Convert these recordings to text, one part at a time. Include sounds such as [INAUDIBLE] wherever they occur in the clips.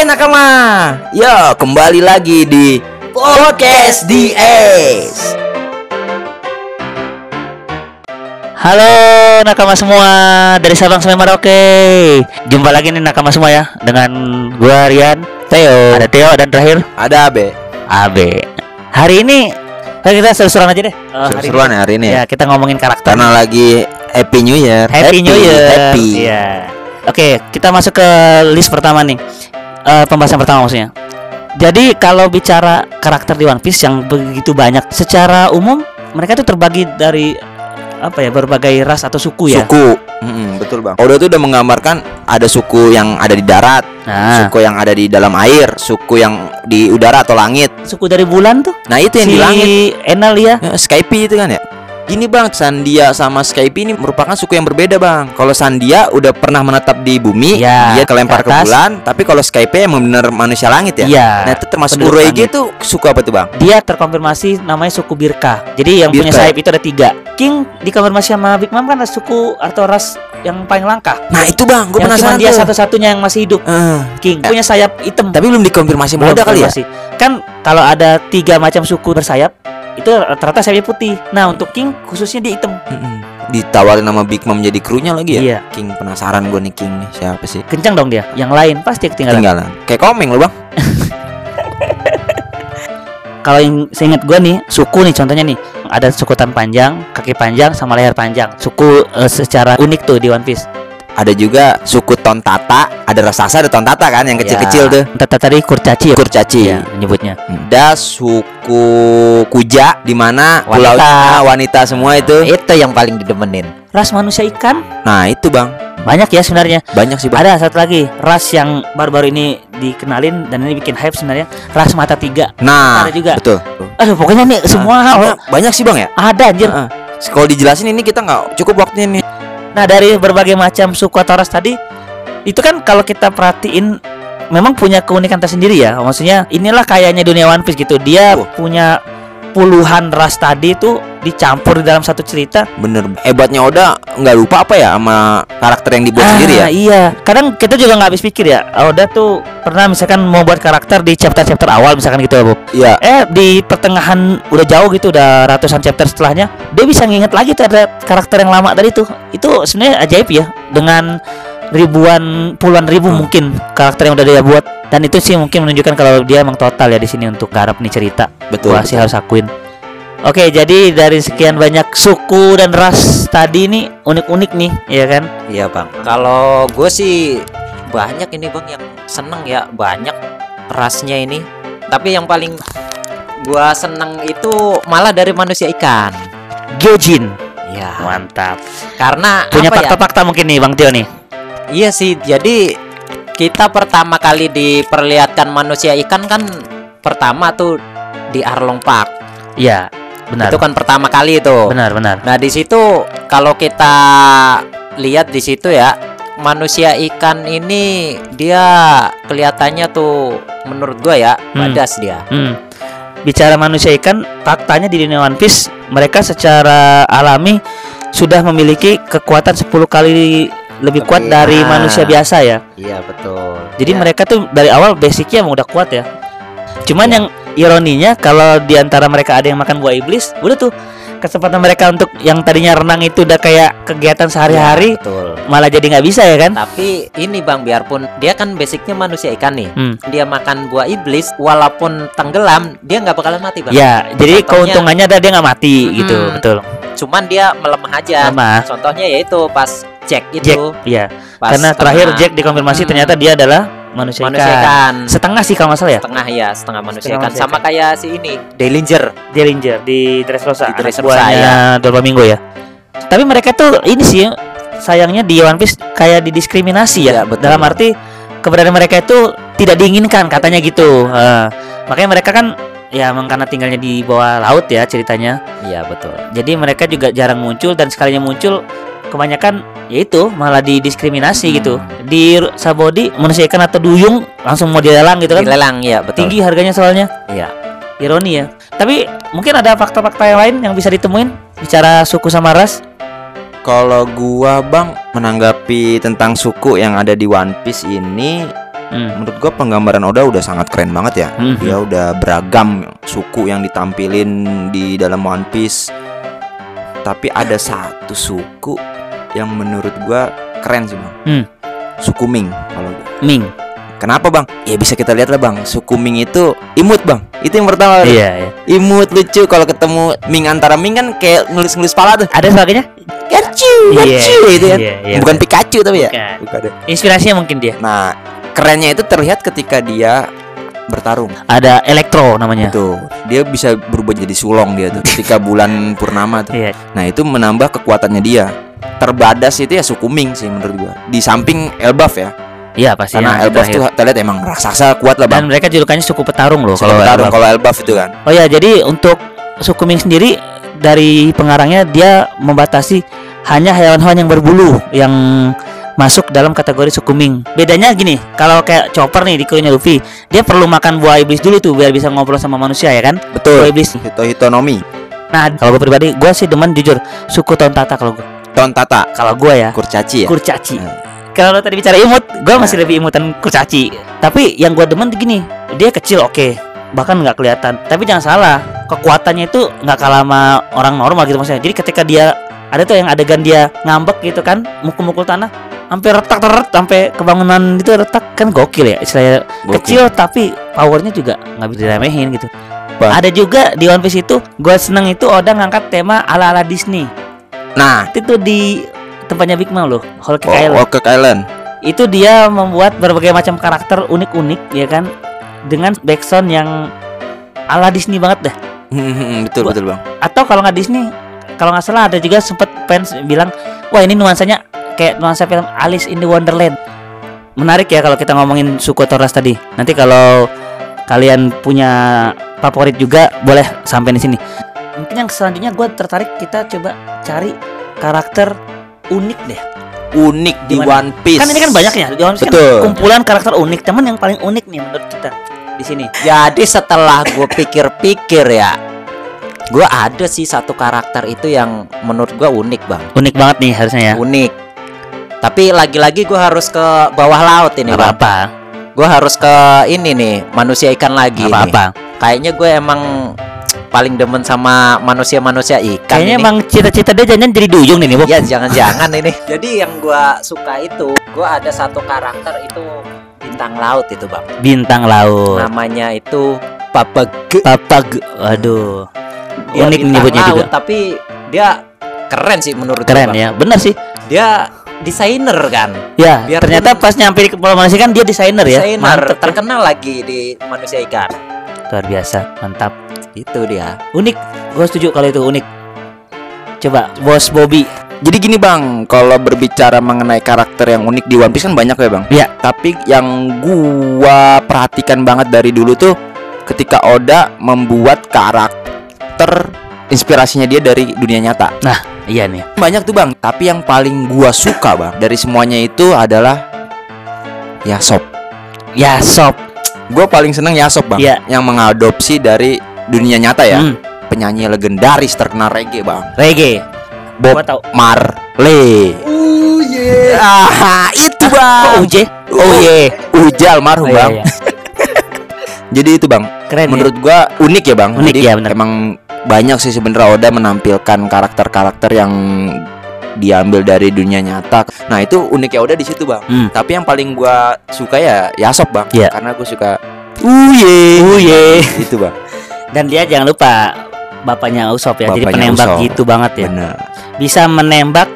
Hai nakama. Yo, kembali lagi di Podcast DS. Halo nakama semua dari Sabang sampai Merauke. Jumpa lagi nih nakama semua ya dengan gua Rian, Theo, ada Theo dan terakhir Ada Abe. Abe. Hari ini kan kita seru-seruan aja deh. Hari Seru-seruan ya hari ini ya. Ya, kita ngomongin karakter. Karena lagi Happy New Year. Happy, New Year. Happy. Iya. Oke, kita masuk ke list pertama nih. Eh, pembahasan pertama maksudnya. Jadi kalau bicara karakter di One Piece yang begitu banyak, secara umum mereka tuh terbagi dari apa ya berbagai ras atau suku ya. Suku. Mm-mm, betul bang. Oda tuh udah menggambarkan ada suku yang ada di darat, Nah, suku yang ada di dalam air, suku yang di udara atau langit. suku dari bulan tuh Nah itu yang si di langit. Enel ya. Ya, Skype itu kan ya. Gini bang, Sandia sama Skype ini merupakan suku yang berbeda bang. Kalau Sandia udah pernah menetap di bumi, Ya, dia kelempar ke ke bulan. Tapi kalau Skype emang bener manusia langit ya. Iya. Nah itu termasuk langit. itu suku apa tuh bang? Dia terkonfirmasi namanya suku Birka. Jadi yang punya Birka. sayap itu ada tiga. King dikonfirmasi sama Big Mom kan ada suku atau ras yang paling langka. Nah itu bang, gue penasaran dia satu-satunya yang masih hidup. Eh, King Eh, punya sayap hitam. tapi belum dikonfirmasi Belum Oda kali ya? Kan kalau ada tiga macam suku bersayap itu rata-rata sayapnya putih. Nah untuk King khususnya dia hitam. Mm-mm. Ditawarin sama Big Mom jadi krunya lagi ya? Iya. King penasaran gue nih King nih siapa sih? Kencang dong dia. Yang lain pasti ketinggalan. Ketinggalan. Kayak komeng lo bang. [LAUGHS] Kalau yang seingat gue nih suku nih contohnya nih ada suku tan panjang, kaki panjang sama leher panjang. Suku eh, secara unik tuh di One Piece. Ada juga suku Tontata, ada raksasa ada Tontata kan yang kecil-kecil Ya. tuh. Tata tadi kurcaci ya. Kurcaci. Iya, menyebutnya. Ada suku Kuja di mana Wanita. pulaunya wanita semua itu. Itu yang paling didemenin. Ras manusia ikan Nah, itu Bang. banyak ya sebenarnya. Banyak sih, Bang. Ada satu lagi ras yang baru-baru ini dikenalin dan ini bikin hype sebenarnya ras mata tiga. Nah, Ada juga. betul. Aduh pokoknya nih semua Oh, banyak sih, Bang ya? ada anjir. Heeh. Kalau dijelasin ini kita nggak cukup waktunya nih. Nah dari berbagai macam suku atau ras tadi itu kan kalau kita perhatiin memang punya keunikan tersendiri ya. Maksudnya inilah kayaknya dunia One Piece gitu. Dia Oh. punya puluhan ras tadi itu dicampur di dalam satu cerita. Bener. Hebatnya Oda nggak lupa apa ya sama karakter yang dibuat sendiri ya? Ah, Iya. Kadang kita juga nggak habis pikir ya. Oda tuh pernah misalkan mau buat karakter di chapter-chapter awal misalkan gitu ya, Bu. Iya. Eh di pertengahan udah jauh gitu udah ratusan chapter setelahnya dia bisa nginget lagi tuh ada karakter yang lama tadi tuh. Itu sebenarnya ajaib ya dengan ribuan puluhan ribu Hmm. mungkin karakter yang udah dia buat dan itu sih mungkin menunjukkan kalau dia emang total ya di sini untuk garap nih cerita. Betul. Gua sih harus akuin. Oke, jadi dari sekian banyak suku dan ras tadi ini unik-unik nih, ya kan? Iya bang. Kalau gue sih banyak ini bang yang seneng ya banyak rasnya ini. Tapi yang paling gua seneng itu malah dari manusia ikan. Gyojin. Iya. Mantap. Karena Punya ya? fakta-fakta mungkin nih Bang Tio nih. Iya sih. Jadi kita pertama kali diperlihatkan manusia ikan kan pertama tuh di Arlong Park. Iya, benar. Itu kan pertama kali itu. Benar, benar. Nah, di situ kalau kita lihat di situ ya, manusia ikan ini dia kelihatannya tuh menurut gua ya, Hmm. badas dia. Hmm. Bicara manusia ikan, faktanya di dunia One Piece mereka secara alami sudah memiliki kekuatan 10 kali lebih kuat Lebih, dari ah. manusia biasa ya. Iya, betul. Jadi Ya, mereka tuh dari awal basicnya emang udah kuat ya. Cuman Iya. yang ironinya kalau di antara mereka ada yang makan buah iblis, udah tuh kesempatan mereka untuk yang tadinya renang itu udah kayak kegiatan sehari-hari Iya, betul. malah jadi nggak bisa ya kan? Tapi ini Bang, biarpun dia kan basicnya manusia ikan nih. Hmm. Dia makan buah iblis walaupun tenggelam, dia nggak bakalan mati, Bang. Ya, jadi Contohnya- keuntungannya ada dia nggak mati Hmm. gitu, betul. Cuman dia melemah aja. Lemah. Contohnya yaitu pas Jack itu. Jack, iya. pas Karena terakhir setengah Jack dikonfirmasi Hmm. ternyata dia adalah manusia, manusia ikan. ikan. Setengah sih kalau nggak salah ya. setengah ya setengah manusia Setengah ikan manusia sama kayak si ini Dillinger Dillinger di Dressrosa, Di Dressrosa, buahnya Dorpaminggo ya. Tapi mereka tuh ini sih sayangnya di One Piece kayak didiskriminasi ya. Iya, betul. Dalam arti keberadaan mereka itu tidak diinginkan katanya gitu. Eh, makanya mereka kan ya emang karena tinggalnya di bawah laut ya ceritanya. iya betul Jadi mereka juga jarang muncul dan sekalinya muncul kebanyakan yaitu malah didiskriminasi Hmm. gitu. Di Sabodi manusia ikan atau duyung langsung mau dilelang gitu kan. dilelang ya betul Tinggi harganya soalnya. iya Ironi ya. Tapi mungkin ada fakta-fakta yang lain yang bisa ditemuin bicara suku sama ras. Kalau gua bang menanggapi tentang suku yang ada di One Piece ini Hmm. menurut gua penggambaran Oda udah sangat keren banget ya. Hmm. Dia udah beragam suku yang ditampilin di dalam One Piece. Tapi ada satu suku yang menurut gua keren sih bang. Hmm. Suku Ming kalau gua. Ming. Kenapa bang? Ya bisa kita lihat lah bang. Suku Ming itu imut bang. Itu yang pertama. Iya, iya. Imut lucu kalau ketemu Ming antara Ming kan kayak nulis-nulis pala tuh. Ada sebagainya? Pikachu, Iya, Pikachu itu kan. iya, iya, Bukan bener. Pikachu tapi ya. Bukan. Bukan. Inspirasinya mungkin dia. Nah, kerennya itu terlihat ketika dia bertarung. Ada elektro namanya. Tuh, dia bisa berubah jadi sulong dia tuh ketika [LAUGHS] bulan purnama tuh. Iya. Nah, itu menambah kekuatannya dia. Terbadas itu ya suku Ming sih menurut gua. Di samping Elbaf ya. Iya pasti. Karena Elbaf terakhir. tuh kita lihat emang raksasa kuat lah, Dan Bang. mereka julukannya suku petarung loh Suku kalau bertarung Elbaf. kalau Elbaf itu kan. Oh ya, jadi untuk suku Ming sendiri dari pengarangnya dia membatasi hanya hewan-hewan yang berbulu yang masuk dalam kategori suku Ming. Bedanya gini, kalau kayak Chopper nih di krunya Luffy, dia perlu makan buah iblis dulu tuh biar bisa ngobrol sama manusia ya kan? Buah Betul. iblis. Hito Hitonomi. Nah, kalau gue pribadi, gue sih demen jujur suku Tontata kalau gue. Tontata, Kalau gue ya, Kurcaci ya. Kurcaci. Hmm. Kalau lo tadi bicara imut, gue masih lebih imutan Kurcaci. Tapi yang gue demen gini, dia kecil oke, bahkan nggak kelihatan. Tapi jangan salah, kekuatannya itu nggak kalah sama orang normal gitu maksudnya. Jadi ketika dia ada tuh yang adegan dia ngambek gitu kan, mukul-mukul tanah, hampir retak teret, sampai kebangunan itu retak kan gokil ya. Istilahnya Gokil. kecil tapi powernya juga nggak bisa diremehin gitu. Bah. Ada juga di One Piece itu, gue seneng itu Oda ngangkat tema ala-ala Disney. Nah, Itu di tempatnya Big Mom loh, Whole Cake oh, Island Orchid Island. itu dia membuat berbagai macam karakter unik-unik ya kan dengan background yang ala Disney banget dah betul Gua- betul, Bang. atau kalau nggak Disney kalau nggak salah ada juga sempet fans bilang wah ini nuansanya kayak nuansa film Alice in the Wonderland. Menarik ya kalau kita ngomongin suku Toras tadi. Nanti kalau kalian punya favorit juga boleh sampai di sini. Mungkin yang selanjutnya gue tertarik kita coba cari karakter unik deh. Unik di Gimana? One Piece. kan ini kan banyak ya. Di One Piece kan kumpulan karakter unik teman yang paling unik nih menurut kita di sini. Jadi setelah gue pikir-pikir ya, gue ada sih satu karakter itu yang menurut gue unik bang, unik banget nih harusnya ya. Unik. Tapi lagi-lagi gue harus ke bawah laut ini bang. apa-apa Gue harus ke ini nih manusia ikan lagi. nih. apa-apa Kayaknya gue emang paling demen sama manusia-manusia ikan. kayaknya ini. emang cita-cita dia jangan jadi duyung nih Bob Ya jangan-jangan ini. [LAUGHS] Jadi yang gua suka itu, gua ada satu karakter itu bintang laut itu bang. bintang laut Namanya itu Papag. papag waduh Dia unik bintang nyebutnya laut, juga Tapi dia keren sih menurut keren ya benar sih Dia desainer kan. ya Biarpun- ternyata pas nyampe di kepala manusia kan dia desainer ya Desainer mantep ya. terkenal lagi di manusia ikan. luar biasa mantap Itu dia. unik gue setuju kalau itu unik coba bos Bobby Jadi gini bang, kalau berbicara mengenai karakter yang unik di One Piece kan banyak ya bang. Iya. Tapi yang gua perhatikan banget dari dulu tuh, ketika Oda membuat karakter inspirasinya dia dari dunia nyata. Iya nih Banyak tuh bang. Tapi yang paling gua suka bang dari semuanya itu adalah Yasop. ya sob Gua paling seneng Yasop bang. Iya. Yang mengadopsi dari dunia nyata ya. Hmm, Penyanyi legendaris terkenal reggae bang. reggae Bob gua tahu Marley. Oh yeah. Ah, itu kok bang. Uje oh iya Ujal almarhum Oh, iya, bang. iya. [LAUGHS] Jadi itu bang. keren ya. Menurut gua unik ya bang. Unik, Jadi ya, bener. emang banyak sih sebenarnya Oda menampilkan karakter-karakter yang diambil dari dunia nyata. Nah itu unik ya Oda di situ bang. Hmm. Tapi yang paling gua suka ya Yasop bang. Iya. Karena gue suka. Uye. Uye. [LAUGHS] itu bang. Dan dia jangan lupa bapaknya Usop ya. Jadi Bapaknya penembak Usopp. gitu banget ya. Bener. Bisa menembak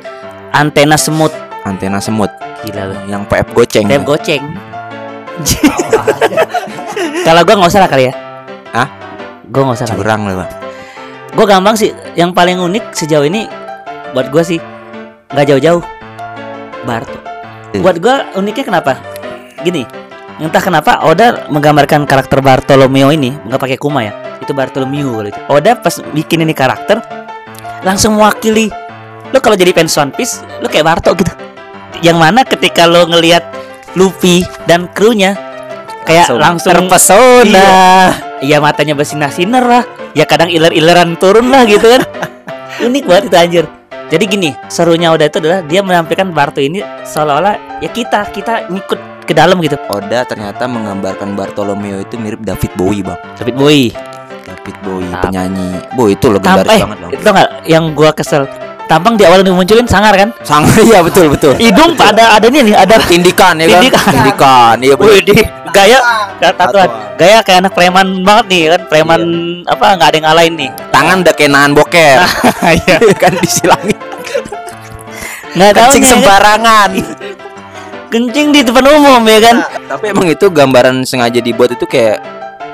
antena semut. Antena semut. Gila lu. Yang PF goceng. Tep goceng. [LAUGHS] Kalau gua nggak usah lah kali ya. Hah? Gua nggak usah kali. Curang lah bang. Gua gampang sih. Yang paling unik sejauh ini buat gua sih nggak jauh-jauh. Barto. Eh. Buat gua uniknya kenapa? Gini, entah kenapa Oda menggambarkan karakter Bartolomeo ini nggak pakai kuma ya. Itu Bartolomeo kalau itu. Oda pas bikin ini karakter langsung mewakili lo kalau jadi fans One Piece lo kayak Barto gitu. Yang mana ketika lo ngelihat Luffy dan krunya kayak langsung, terpesona. Iya matanya bersinar-sinar lah. Ya kadang iler-ileran turun lah gitu kan. [LAUGHS] Unik banget itu anjir. Jadi gini serunya Oda itu adalah Dia menampilkan Barto ini seolah-olah Ya kita, kita ngikut ke dalam gitu. Oda ternyata menggambarkan Bartolomeo itu mirip David Bowie bang. David Bowie. David Bowie Tam- penyanyi. Bowie itu Tam legendaris eh, banget bang. itu nggak? Yang gua kesel. Tampang di awal dimunculin sangar kan? sangat [LAUGHS] iya betul betul Hidung ada ada nih nih, ada tindikan ya kan Tindikan. tindikan iya betul Wih, di gaya tatuan. Tatuan. Gaya kayak anak preman banget nih kan, preman apa nggak ada yang ngalahin nih. tangan udah kayak nahan boker [LAUGHS] Iya. [LAUGHS] kan disilangin Nggak tahu Kencing nih, kan? sembarangan. kencing di depan umum ya kan. tapi emang itu gambaran sengaja dibuat itu kayak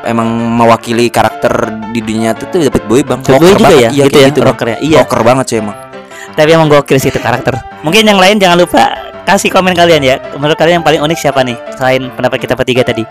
emang mewakili karakter di dunia itu tuh David Bowie bang Rocker juga banget. ya, iya, gitu ya, gitu, rocker ya. Iya. rocker banget sih emang Tapi emang gokil sih itu karakter. Mungkin yang lain jangan lupa kasih komen kalian ya. Menurut kalian yang paling unik siapa nih? Selain pendapat kita bertiga tadi.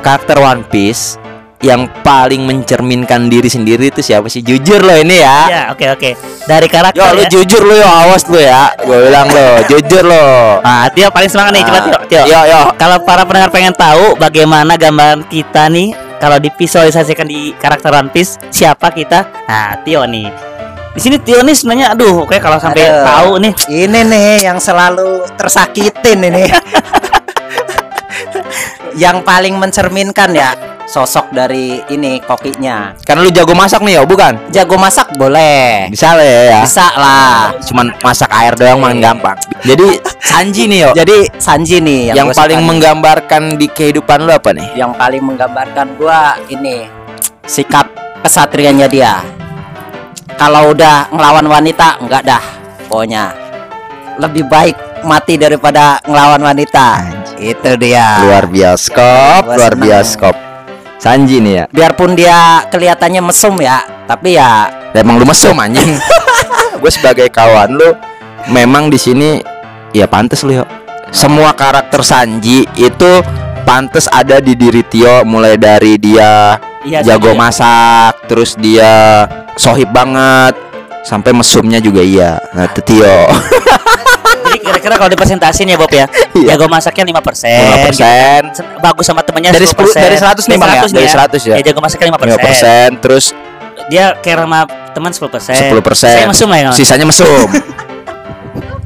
karakter One Piece yang paling mencerminkan diri sendiri itu siapa sih jujur loh ini ya Ya, oke oke. Dari karakter Yo lu ya. jujur lu yo awas lu ya gue bilang lo [LAUGHS] jujur lo Ah, Tio paling semangat nih, coba Tio. Tio. yo yo Kalau para pendengar pengen tahu bagaimana gambaran kita nih kalau divisualisasikan di karakter One Piece siapa kita? Nah, Tio nih. Di sini Tio nih sebenarnya aduh, kayak kalau sampai Aduh. tahu nih Ini nih yang selalu tersakitin ini. [LAUGHS] yang paling mencerminkan ya sosok dari ini kokinya. karena lu jago masak nih yo bukan Jago masak boleh. bisa lah ya, ya. Bisa lah. cuman masak air doang main gampang jadi Sanji nih yo Jadi Sanji nih yang, gua paling nih. menggambarkan di kehidupan lu apa nih yang paling menggambarkan gua ini sikap kesatrianya dia. Kalau udah ngelawan wanita enggak dah. Pokoknya lebih baik mati daripada ngelawan wanita. Itu dia. luar bioskop Gua luar seneng. bioskop Sanji nih ya Biarpun dia kelihatannya mesum ya, tapi ya emang lu mesum anjing [LAUGHS] gue sebagai kawan lu memang di sini ya pantas lu yo semua karakter Sanji itu pantas ada di diri Tio mulai dari dia iya jago ya. masak terus dia sohib banget sampai mesumnya juga iya nah itu Tio [LAUGHS] Jadi kira-kira kalau dipresentasin ya Bob ya, Iya. jago masaknya 5%. 5% Sen- bagus sama temennya dari 10 dari 100 nih bang ya dari 100 ya Ya jago masaknya 5%. 5% terus Dia care sama teman 10%. 10% Saya mesum lah ya. sisanya mesum. [LAUGHS]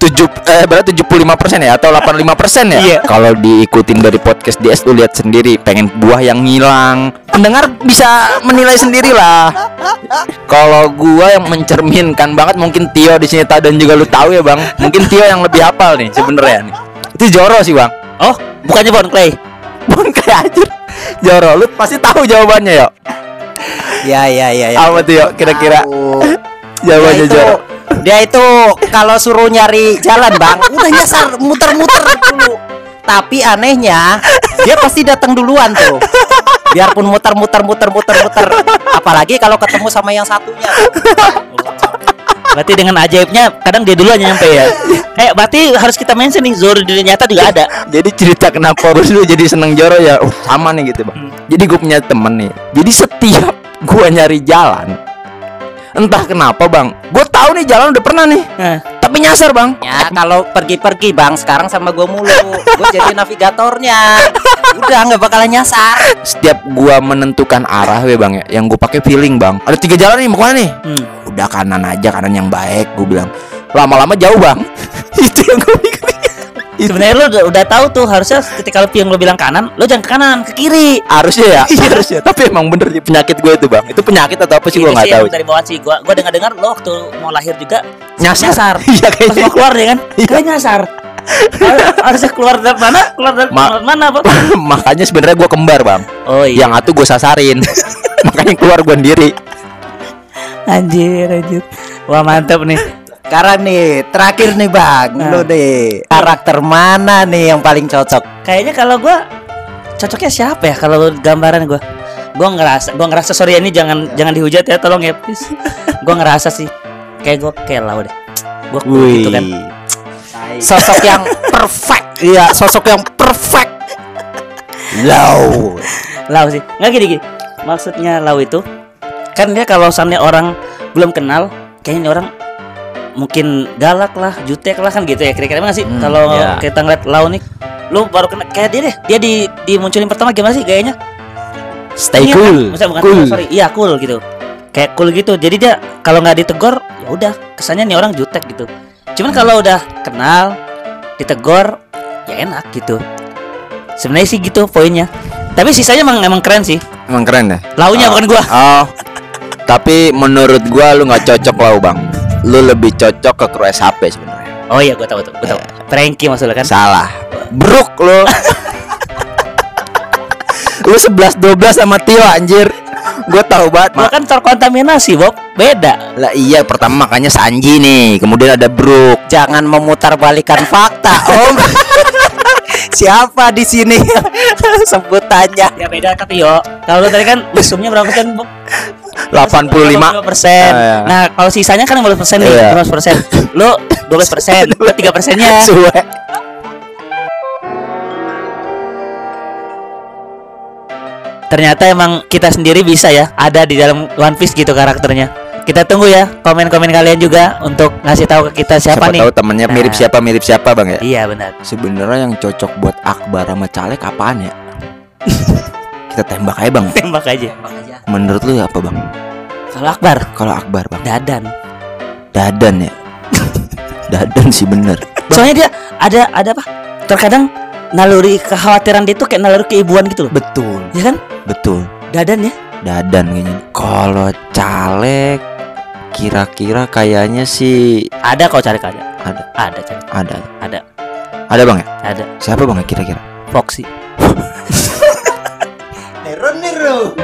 Tujuh eh berarti 75% ya atau 85% ya? Iya. Kalau diikutin dari podcast DS lu lihat sendiri pengen buah yang ngilang. Pendengar bisa menilai sendiri lah. Kalau gua yang mencerminkan banget mungkin Tio di sini dan juga lu tahu ya, Bang. Mungkin Tio yang lebih hafal nih sebenarnya nih. Itu Joro sih, Bang. Oh, bukannya Bon Clay. Bukan kayak aja. Joro, lu pasti tahu jawabannya, yo. ya [LAUGHS] ya ya ya. Apa yo? Kira-kira jawabannya itu, Joro. Dia itu kalau suruh nyari jalan bang udah nyasar muter-muter dulu tapi anehnya dia pasti datang duluan tuh biarpun muter-muter muter-muter muter apalagi kalau ketemu sama yang satunya Berarti dengan ajaibnya kadang dia duluan nyampe ya. Eh, berarti harus kita mention nih Zoro di nyata juga ada. Jadi cerita kenapa Rus lu jadi seneng Joro ya uh, sama nih gitu bang. Hmm. Jadi gue punya temen nih. Jadi setiap gua nyari jalan, entah kenapa bang, gue tahu nih jalan udah pernah nih, Nah, tapi nyasar bang. ya kalau pergi-pergi bang sekarang sama gue mulu gue jadi navigatornya udah nggak bakalan nyasar Setiap gua menentukan arah we bang ya, yang gue pakai feeling bang. Ada tiga jalan nih mau ke mana nih? hmm. Udah kanan aja kanan yang baik, gue bilang. Lama-lama jauh bang. [LAUGHS] Itu yang gue pikir. Sebenarnya lu udah, udah tahu tuh harusnya ketika lu yang lu bilang kanan, lu jangan ke kanan, ke kiri. Harusnya ya, harusnya. Tapi emang bener sih penyakit gue itu bang. Itu penyakit atau apa sih gue nggak tahu. Dari bawah sih gua gua dengar-dengar lo waktu mau lahir juga Nyasar. nyasar. [LAUGHS] Iya kayaknya. mau keluar ya kan? Kayak nyasar. Har- harusnya keluar dari mana? Keluar dari Ma- mana, Pak? [LAUGHS] Makanya sebenarnya gue kembar bang. Oh iya. Yang atuh gue sasarin. [LAUGHS] Makanya keluar gue sendiri. Anjir, anjir. Wah, mantap nih. Sekarang nih terakhir nih bang Nah. lu deh karakter mana nih yang paling cocok Kayaknya kalau gua cocoknya siapa ya kalau gambaran gua? Gua ngerasa, gua ngerasa sorry ya, ini jangan jangan dihujat ya, tolong ya, please. [LAUGHS] gua ngerasa sih kayak gua kelau deh. Gua gitu kan. sosok yang perfect iya sosok yang perfect low Lau sih. Nggak gini gini. Maksudnya lau itu kan dia kalau misalnya orang belum kenal, kayaknya orang mungkin galak lah, jutek lah kan gitu ya. Kira-kira emang nggak sih Hmm, kalau ya. kita ngeliat lau nih, lu baru kena kayak dia deh. Dia di dimunculin pertama gimana sih gayanya? Stay Iya, cool. Maksudnya bukan cool. sorry, iya cool gitu. Kayak cool gitu. Jadi dia kalau nggak ditegor, ya udah kesannya nih orang jutek gitu. Cuman kalau udah kenal, ditegor, ya enak gitu. Sebenarnya sih gitu poinnya. Tapi sisanya emang emang keren sih. Emang keren ya? Launya Oh. bukan gua. Oh. [LAUGHS] Tapi menurut gua lu nggak cocok lau bang. Lu lebih cocok ke kru SHP sebenarnya. Oh iya gua tahu tuh, gua tahu. Frankie maksudnya kan. Salah. Bruk lu. [LAUGHS] lu 11 12 sama Tio anjir. Gua tahu banget. Gua Ma. kan terkontaminasi, Bob. Beda. Lah iya pertama makanya Sanji nih, kemudian ada Bruk. Jangan memutarbalikan fakta, Om. [LAUGHS] Siapa di sini [LAUGHS] sebutannya? Ya beda tapi yo. Kalau tadi kan mesumnya berapa Bob? 85 persen. Ah, iya. Nah, kalau sisanya kan 15 persen nih, Iya. 15 persen. Lu 12 persen, lu 3 persennya. [LAUGHS] Suwe. Ternyata emang kita sendiri bisa ya ada di dalam One Piece gitu karakternya. Kita tunggu ya komen-komen kalian juga untuk ngasih tahu ke kita siapa, Siapa nih. tahu temennya mirip Nah. siapa mirip siapa bang ya. Iya benar. Sebenarnya yang cocok buat Akbar sama Caleg apaan ya? [LAUGHS] Kita tembak aja bang. Tembak aja. Menurut lu apa bang? Kalau Akbar, Kalau Akbar bang, Dadan. Dadan ya. [LAUGHS] Dadan sih bener. Soalnya dia ada ada apa? Terkadang naluri kekhawatiran dia tuh kayak naluri keibuan gitu loh. Betul, Ya kan? betul. Dadan ya. Dadan kayaknya. Kalau Caleg, kira-kira kayaknya sih Ada kau cari ada. ada, Ada cari. ada, Ada. ada bang ya. Ada. Siapa bang ya kira-kira? Foxy. Claro.